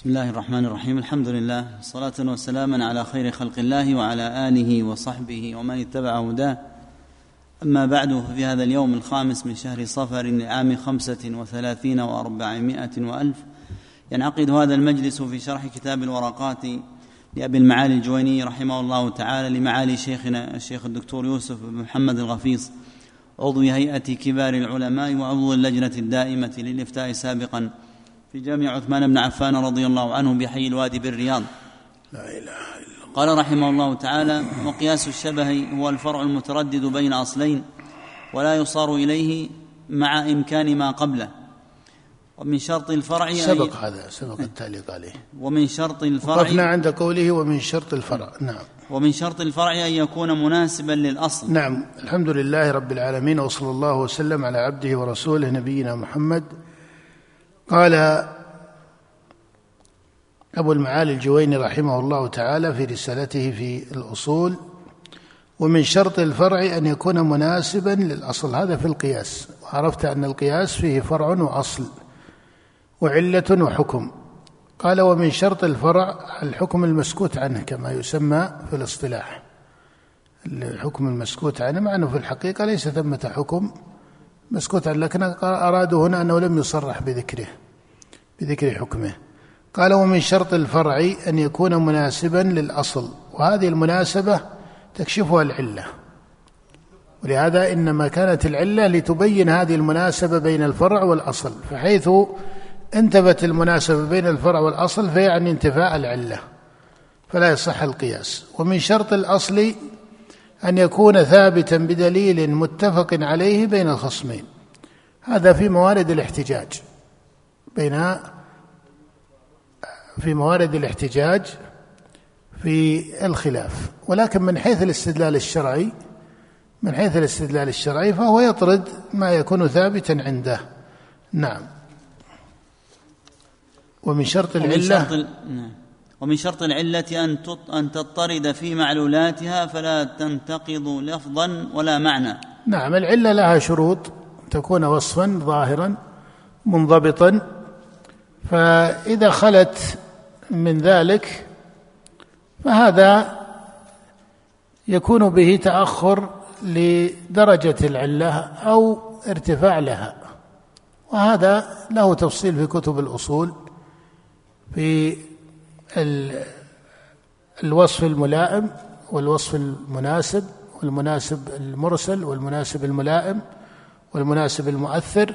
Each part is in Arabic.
بسم الله الرحمن الرحيم الحمد لله صلاة وسلاما على خير خلق الله وعلى آله وصحبه ومن اتبع هداه أما بعد ففي هذا اليوم الخامس من شهر صفر لعام خمسة وثلاثين وأربعمائة وألف ينعقد هذا المجلس في شرح كتاب الورقات لأبي المعالي الجويني رحمه الله تعالى لمعالي شيخنا الشيخ الدكتور يوسف بن محمد الغفيص عضو هيئة كبار العلماء وعضو اللجنة الدائمة للإفتاء سابقا في جامع عثمان بن عفان رضي الله عنه بحي الوادي بالرياض. لا إله إلا الله. قال رحمه الله تعالى وقياس الشبه هو الفرع المتردد بين أصلين ولا يصار إليه مع إمكان ما قبله. ومن شرط الفرع سبق هذا سبق التعليق عليه. ومن شرط وقفنا الفرع عند قوله ومن شرط الفرع. نعم. ومن شرط الفرع أن يكون مناسبا للأصل. نعم. الحمد لله رب العالمين وصلى الله وسلم على عبده ورسوله نبينا محمد قال أبو المعالي الجويني رحمه الله تعالى في رسالته في الأصول ومن شرط الفرع أن يكون مناسبا للأصل. هذا في القياس. وعرفت أن القياس فيه فرع وأصل وعلة وحكم. قال ومن شرط الفرع الحكم المسكوت عنه كما يسمى في الاصطلاح. الحكم المسكوت عنه مع أنه في الحقيقة ليس ثمة حكم مسكوت عنه لكن أرادوا هنا أنه لم يصرح بذكره. بذكر حكمه. قال ومن شرط الفرع أن يكون مناسبا للأصل وهذه المناسبة تكشفها العلة. ولهذا إنما كانت العلة لتبين هذه المناسبة بين الفرع والأصل فحيث انتفت المناسبة بين الفرع والأصل فيعني انتفاء العلة فلا يصح القياس. ومن شرط الأصل أن يكون ثابتا بدليل متفق عليه بين الخصمين. هذا في موارد الاحتجاج. بين في موارد الاحتجاج في الخلاف. ولكن من حيث الاستدلال الشرعي من حيث الاستدلال الشرعي فهو يطرد ما يكون ثابتا عنده. نعم. ومن شرط ومن العلة شرط ال- نعم. ومن شرط العلة أن تط- أن تضطرد في معلولاتها فلا تنتقض لفظا ولا معنى. نعم. العلة لها شروط. تكون وصفا ظاهرا منضبطا فإذا خلت من ذلك فهذا يكون به تأخر لدرجة العلة أو ارتفاع لها. وهذا له تفصيل في كتب الأصول في ال- الوصف الملائم والوصف المناسب والمناسب المرسل والمناسب الملائم والمناسب المؤثر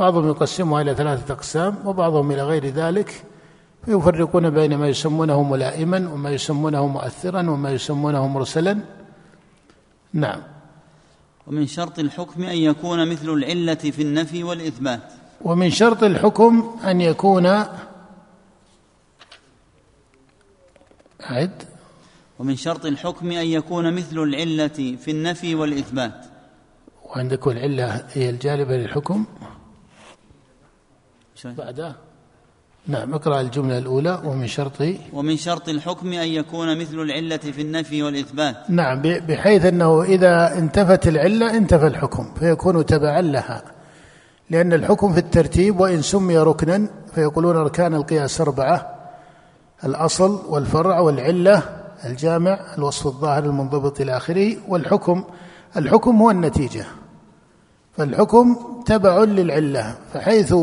بعضهم يقسمها إلى ثلاثة أقسام وبعضهم إلى غير ذلك. فيفرقون بين ما يسمونه ملائما وما يسمونه مؤثرا وما يسمونه مرسلا. نعم. ومن شرط الحكم أن يكون مثل العلة في النفي والإثبات. ومن شرط الحكم أن يكون أعد ومن شرط الحكم أن يكون مثل العلة في النفي والإثبات. وعندك العلة هي الجالبة للحكم. شوي. بعدها نعم اقرأ الجملة الأولى ومن شرط ومن شرط الحكم أن يكون مثل العلة في النفي والإثبات. نعم بحيث أنه إذا انتفت العلة انتفى الحكم فيكون تبعا لها. لأن الحكم في الترتيب وإن سمي ركنا فيقولون أركان القياس أربعة الأصل والفرع والعلة الجامع الوصف الظاهر المنضبط إلى آخره والحكم الحكم هو النتيجة. فالحكم تبع للعلة فحيث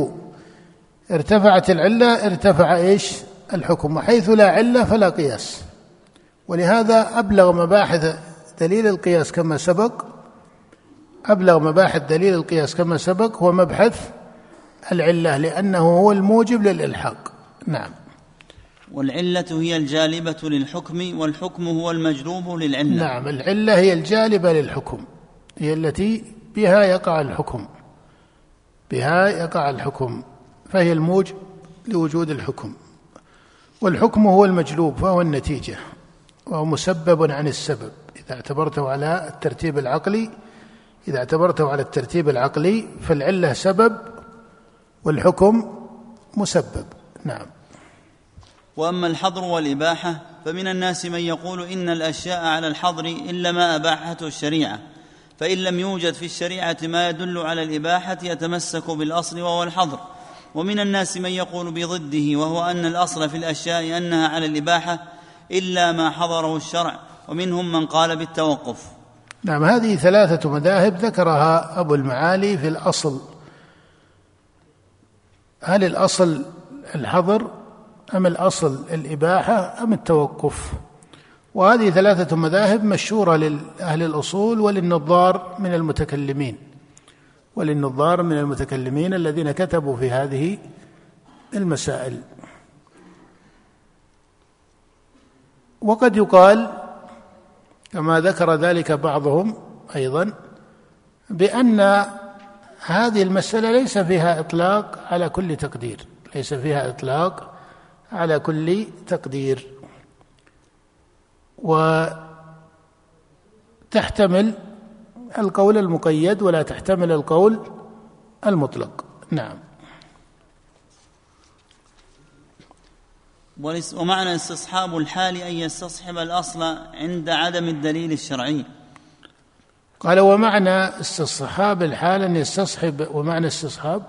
ارتفعت العلة ارتفع إيش؟ الحكم. وحيث لا علة فلا قياس. ولهذا أبلغ مباحث دليل القياس كما سبق أبلغ مباحث دليل القياس كما سبق هو مبحث العلة لأنه هو الموجب للإلحاق. نعم. والعلة هي الجالبة للحكم والحكم هو المجلوب للعلة. نعم العلة هي الجالبة للحكم هي التي بها يقع الحكم. بها يقع الحكم. فهي الموجب لوجود الحكم والحكم هو المجلوب فهو النتيجة وهو مسبب عن السبب. إذا اعتبرته على الترتيب العقلي إذا اعتبرته على الترتيب العقلي فالعلة سبب والحكم مسبب. نعم. وأما الحظر والإباحة فمن الناس من يقول إن الأشياء على الحظر الا ما اباحته الشريعة فإن لم يوجد في الشريعة ما يدل على الإباحة يتمسك بالأصل وهو الحظر. ومن الناس من يقول بضده وهو أن الأصل في الأشياء أنها على الإباحة إلا ما حضره الشرع ومنهم من قال بالتوقف. نعم هذه ثلاثة مذاهب ذكرها أبو المعالي في الأصل. هل الأصل الحظر أم الأصل الإباحة أم التوقف؟ وهذه ثلاثة مذاهب مشهورة لأهل الأصول وللنظار من المتكلمين. وللنظار من المتكلمين الذين كتبوا في هذه المسائل. وقد يقال كما ذكر ذلك بعضهم أيضا بأن هذه المسألة ليس فيها إطلاق على كل تقدير ليس فيها إطلاق على كل تقدير. وتحتمل القول المقيد ولا تحتمل القول المطلق. نعم. ومعنى استصحاب الحال أن يستصحب الأصل عند عدم الدليل الشرعي. قال ومعنى استصحاب الحال أن يستصحب ومعنى استصحاب؟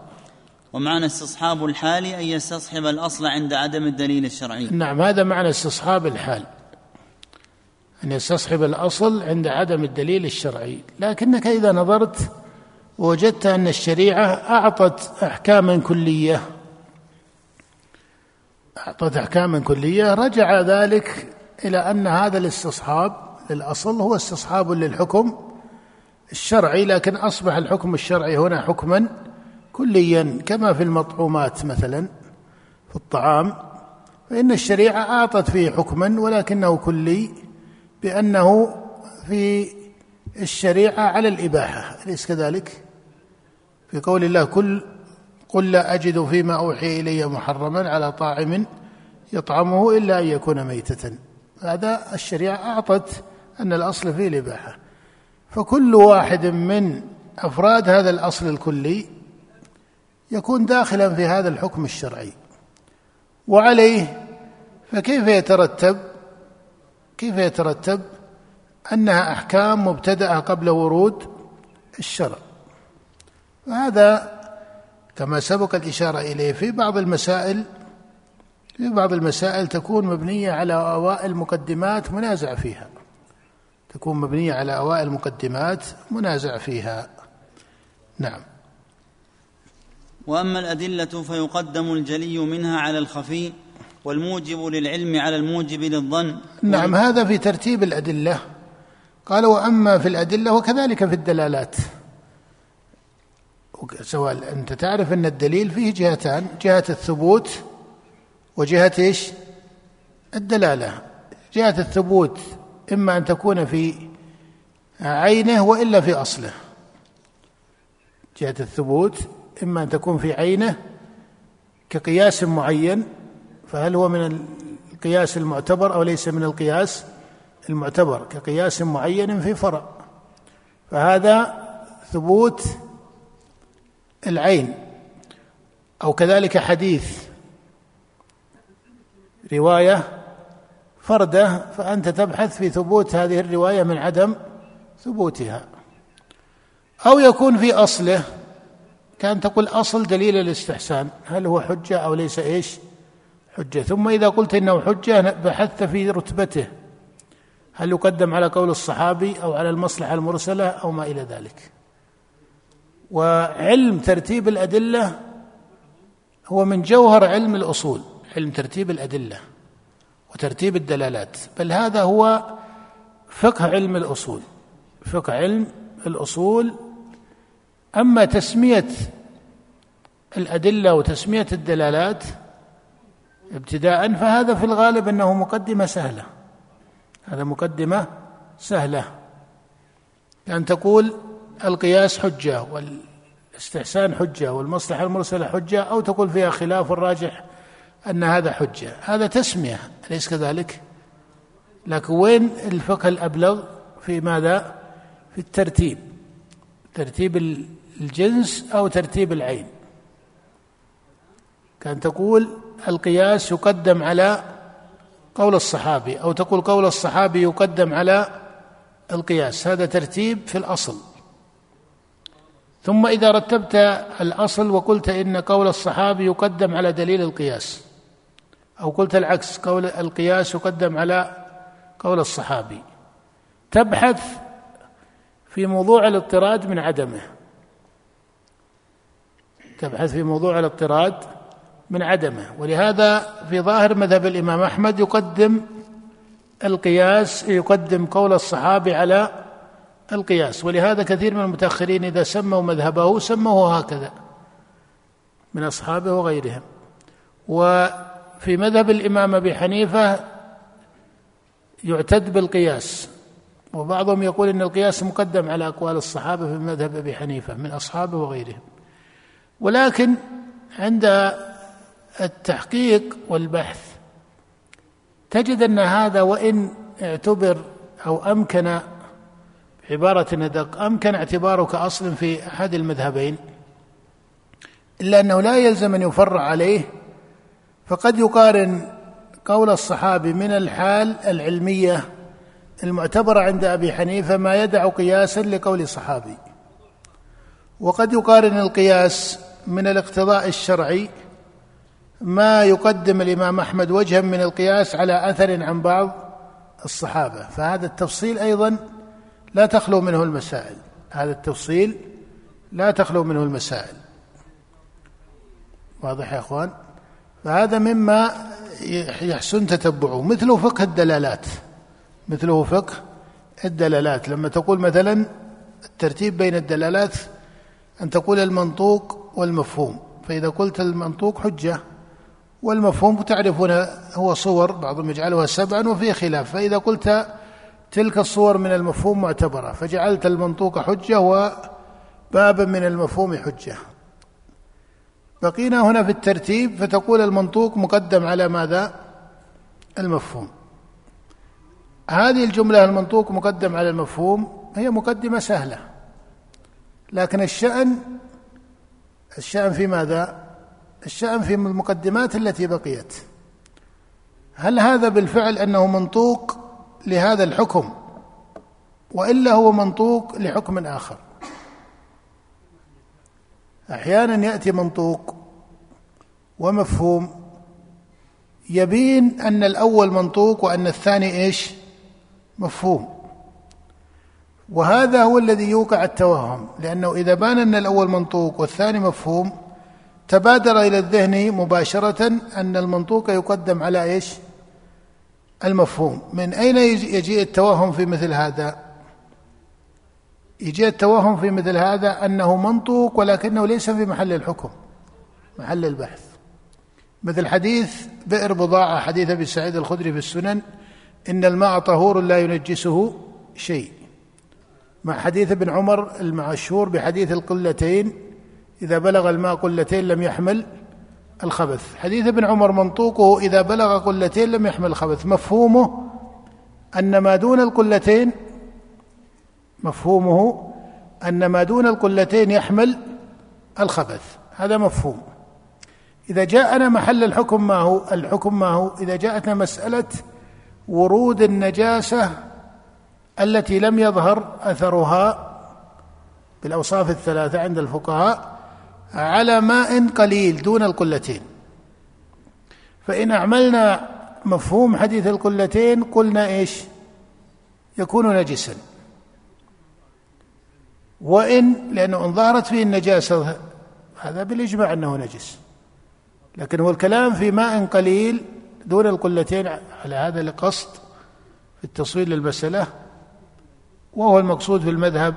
ومعنى استصحاب الحال أن يستصحب الأصل عند عدم الدليل الشرعي. نعم هذا معنى استصحاب الحال. أن يستصحب الأصل عند عدم الدليل الشرعي. لكنك إذا نظرت وجدت أن الشريعة أعطت أحكاما كلية. أعطت أحكاما كلية. رجع ذلك إلى أن هذا الاستصحاب للأصل هو استصحاب للحكم الشرعي لكن أصبح الحكم الشرعي هنا حكما كليا كما في المطعومات مثلا في الطعام. فإن الشريعة أعطت فيه حكما ولكنه كلي. بأنه في الشريعة على الإباحة أليس كذلك؟ في قول الله كل قل لا أجد فيما أوحي إلي محرما على طاعم يطعمه إلا أن يكون ميتة. هذا الشريعة أعطت أن الأصل فيه الإباحة. فكل واحد من أفراد هذا الأصل الكلي يكون داخلا في هذا الحكم الشرعي. وعليه فكيف يترتب؟ كيف يترتب؟ أنها أحكام مبتدأة قبل ورود الشرع. وهذا كما سبق الإشارة إليه في بعض المسائل في بعض المسائل تكون مبنية على أوائل مقدمات منازع فيها. تكون مبنية على أوائل مقدمات منازع فيها. نعم. وأما الأدلة فيقدم الجلي منها على الخفي والموجب للعلم على الموجب للظن. نعم هذا في ترتيب الأدلة. قال وأما في الأدلة وكذلك في الدلالات. سواء أنت تعرف أن الدليل فيه جهتان جهة الثبوت وجهة إيش؟ الدلالة. جهة الثبوت إما أن تكون في عينه وإلا في أصله. جهة الثبوت إما أن تكون في عينه كقياس معين فهل هو من القياس المعتبر أو ليس من القياس المعتبر؟ كقياس معين في فرع. فهذا ثبوت العين. أو كذلك حديث. رواية فردة فأنت تبحث في ثبوت هذه الرواية من عدم ثبوتها. أو يكون في أصله كأن تقول أصل دليل الاستحسان. هل هو حجة أو ليس إيش؟ حجة. ثم إذا قلت إنه حجة بحثت في رتبته. هل يقدم على قول الصحابي أو على المصلحة المرسلة أو ما إلى ذلك. وعلم ترتيب الأدلة هو من جوهر علم الأصول علم ترتيب الأدلة وترتيب الدلالات. بل هذا هو فقه علم الأصول. فقه علم الأصول. أما تسمية الأدلة وتسمية الدلالات ابتداء فهذا في الغالب أنه مقدمة سهلة. هذا مقدمة سهلة. كان تقول القياس حجة والاستحسان حجة والمصلحة المرسلة حجة أو تقول فيها خلاف الراجح أن هذا حجة. هذا تسمية أليس كذلك؟ لكن وين الفقه الأبلغ في ماذا؟ في الترتيب. ترتيب الجنس أو ترتيب العين. كان تقول القياس يقدم على قول الصحابي أو تقول قول الصحابي يقدم على القياس. هذا ترتيب في الأصل. ثم إذا رتبت الأصل وقلت إن قول الصحابي يقدم على دليل القياس أو قلت العكس قول القياس يقدم على قول الصحابي. تبحث في موضوع الاضطراد من عدمه. تبحث في موضوع الاضطراد من عدمه. ولهذا في ظاهر مذهب الإمام أحمد يقدم القياس يقدم قول الصحابي على القياس. ولهذا كثير من المتأخرين إذا سموا مذهبه سموه هكذا من أصحابه وغيرهم. وفي مذهب الإمام أبي حنيفة يعتد بالقياس. وبعضهم يقول إن القياس مقدم على أقوال الصحابة في مذهب أبي حنيفة من أصحابه وغيرهم. ولكن عند التحقيق والبحث. تجد أن هذا وإن اعتبر أو أمكن عباره ادق أمكن اعتباره كاصل في أحد المذهبين. إلا أنه لا يلزم أن يفرع عليه فقد يقارن قول الصحابي من الحال العلمية المعتبره عند أبي حنيفة ما يدع قياسا لقول الصحابي. وقد يقارن القياس من الاقتضاء الشرعي ما يقدم الإمام أحمد وجها من القياس على أثر عن بعض الصحابة فهذا التفصيل أيضا لا تخلو منه المسائل. هذا التفصيل لا تخلو منه المسائل. واضح يا إخوان؟ فهذا مما يحسن تتبعه مثل فقه الدلالات. مثله فقه الدلالات. لما تقول مثلا الترتيب بين الدلالات أن تقول المنطوق والمفهوم فإذا قلت المنطوق حجة. والمفهوم تعرفون هو صور بعضهم يجعلها سبعا وفي خلاف. فإذا قلت تلك الصور من المفهوم معتبرة فجعلت المنطوق حجة وبابا من المفهوم حجة. بقينا هنا في الترتيب فتقول المنطوق مقدم على ماذا؟ المفهوم. هذه الجملة المنطوق مقدم على المفهوم هي مقدمة سهلة. لكن الشأن الشأن في ماذا؟ الشأن في المقدمات التي بقيت. هل هذا بالفعل أنه منطوق لهذا الحكم؟ وإلا هو منطوق لحكم آخر. أحيانا يأتي منطوق ومفهوم يبين أن الأول منطوق وأن الثاني إيش؟ مفهوم. وهذا هو الذي يوقع التوهم لأنه إذا بان أن الأول منطوق والثاني مفهوم تبادر إلى الذهن مباشرة أن المنطوق يقدم على إيش؟ المفهوم. من أين يجيء التوهم في مثل هذا؟ يجي التوهم في مثل هذا أنه منطوق ولكنه ليس في محل الحكم محل البحث. مثل حديث بئر بضاعة حديث أبي سعيد الخدري في السنن إن الماء طهور لا ينجسه شيء. مع حديث ابن عمر المشهور بحديث القلتين إذا بلغ الماء قلتين لم يحمل الخبث. حديث ابن عمر منطوقه إذا بلغ قلتين لم يحمل الخبث. مفهومه أن ما دون القلتين مفهومه أن ما دون القلتين يحمل الخبث. هذا مفهوم. إذا جاءنا محل الحكم ما هو؟ الحكم ما هو؟ إذا جاءتنا مسألة ورود النجاسة التي لم يظهر أثرها بالأوصاف الثلاثة عند الفقهاء على ماء قليل دون القلتين. فإن أعملنا مفهوم حديث القلتين قلنا إيش؟ يكون نجسا. وإن لأنه إن ظهرت فيه النجاسة هذا بالإجماع أنه نجس. لكن هو الكلام في ماء قليل دون القلتين على هذا القصد في التصوير للمسألة وهو المقصود في المذهب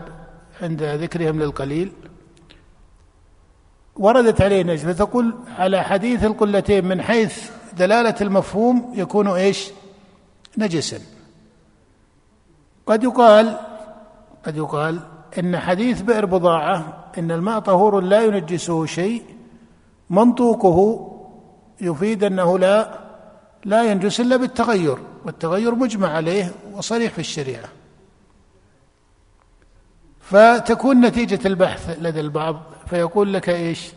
عند ذكرهم للقليل. وردت عليه نجس فتقول على حديث القلتين من حيث دلالة المفهوم يكون إيش؟ نجسا قد يقال قد يقال إن حديث بئر بضاعة إن الماء طهور لا ينجسه شيء منطوقه يفيد أنه لا لا ينجس إلا بالتغير والتغير مجمع عليه وصريح في الشريعة فتكون نتيجة البحث لدى البعض فيقول لك إيش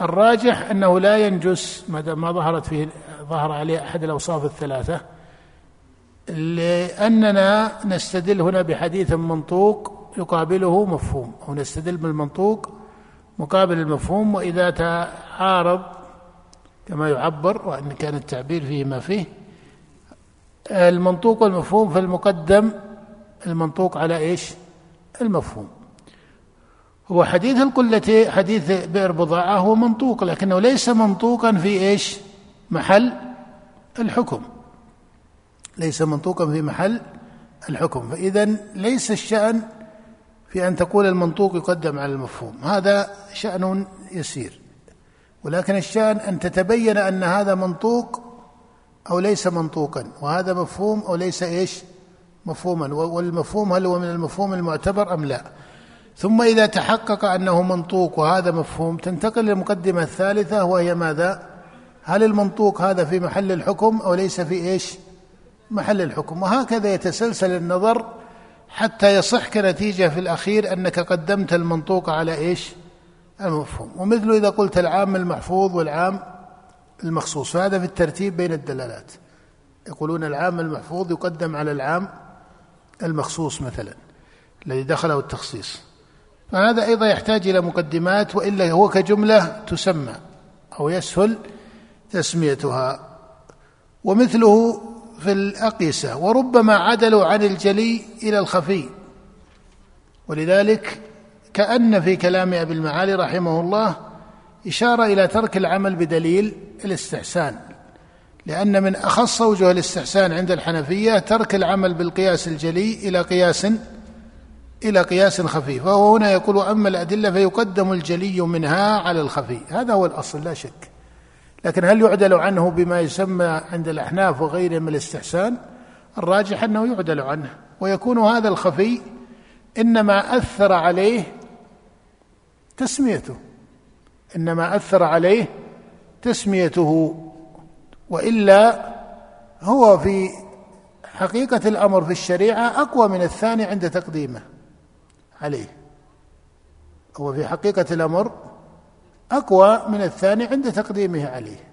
الراجح أنه لا ينجس ما دام ما ظهرت فيه ظهر عليه أحد الأوصاف الثلاثة لأننا نستدل هنا بحديث منطوق يقابله مفهوم أو نستدل بالمنطوق مقابل المفهوم وإذا تعارض كما يعبر وأن كان التعبير فيه ما فيه المنطوق والمفهوم فالمقدم المنطوق على إيش؟ المفهوم هو حديث القلة حديث بئر بضاعة هو منطوق لكنه ليس منطوقا في إيش؟ محل الحكم. ليس منطوقا في محل الحكم. فإذا ليس الشأن في أن تقول المنطوق يقدم على المفهوم. هذا شأن يسير. ولكن الشأن أن تتبين أن هذا منطوق أو ليس منطوقا. وهذا مفهوم أو ليس إيش؟ مفهوما. والمفهوم هل هو من المفهوم المعتبر أم لا؟ ثم إذا تحقق أنه منطوق وهذا مفهوم تنتقل للمقدمة الثالثة وهي ماذا؟ هل المنطوق هذا في محل الحكم أو ليس في إيش؟ محل الحكم. وهكذا يتسلسل النظر حتى يصح كنتيجة في الأخير أنك قدمت المنطوق على إيش؟ المفهوم. ومثل إذا قلت العام المحفوظ والعام المخصوص. فهذا في الترتيب بين الدلالات. يقولون العام المحفوظ يقدم على العام المخصوص مثلا الذي دخله التخصيص. فهذا أيضا يحتاج إلى مقدمات وإلا هو كجملة تسمى أو يسهل تسميتها. ومثله في الأقيسة وربما عدلوا عن الجلي إلى الخفي. ولذلك كأن في كلام أبي المعالي رحمه الله إشارة إلى ترك العمل بدليل الاستحسان. لأن من أخص وجوه الاستحسان عند الحنفية ترك العمل بالقياس الجلي إلى قياس إلى قياس خفي فهو هنا يقول أما الأدلة فيقدم الجلي منها على الخفي. هذا هو الأصل لا شك. لكن هل يعدل عنه بما يسمى عند الأحناف وغيرهم الاستحسان؟ الراجح أنه يعدل عنه ويكون هذا الخفي إنما أثر عليه تسميته إنما أثر عليه تسميته وإلا هو في حقيقة الأمر في الشريعة أقوى من الثاني عند تقديمه. عليه هو في حقيقة الأمر أقوى من الثاني عند تقديمه عليه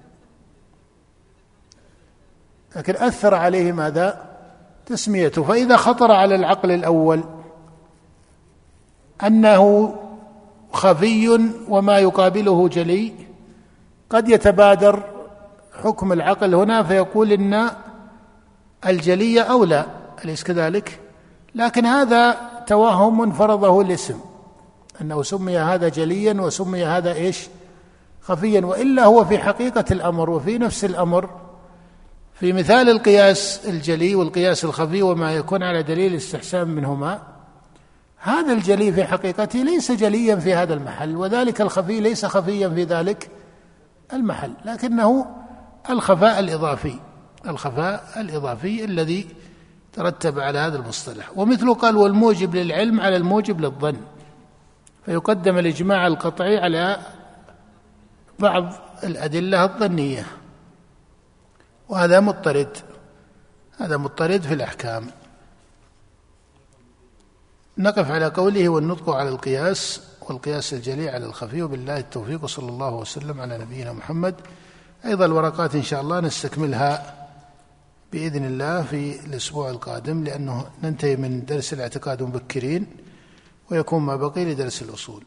لكن أثر عليه ماذا؟ تسميته فإذا خطر على العقل الأول أنه خفي وما يقابله جلي قد يتبادر حكم العقل هنا فيقول إن الجلي أولى أليس كذلك؟ لكن هذا توهم فرضه الاسم. أنه سمي هذا جليا وسمي هذا إيش؟ خفيا. وإلا هو في حقيقة الأمر وفي نفس الأمر. في مثال القياس الجلي والقياس الخفي وما يكون على دليل الاستحسان منهما هذا الجلي في حقيقته ليس جليا في هذا المحل وذلك الخفي ليس خفيا في ذلك المحل لكنه الخفاء الإضافي الخفاء الإضافي الذي ترتب على هذا المصطلح. ومثله قال والموجب للعلم على الموجب للظن. فيقدم الإجماع القطعي على بعض الأدلة الظنية. وهذا مضطرد. هذا مضطرد في الأحكام. نقف على قوله والنطق على القياس والقياس الجلي على الخفي. وبالله التوفيق صلى الله وسلم على نبينا محمد. أيضا الورقات إن شاء الله نستكملها. بإذن الله في الأسبوع القادم لأنه ننتهي من درس الاعتقاد مبكرين ويكون ما بقي لدرس الأصول.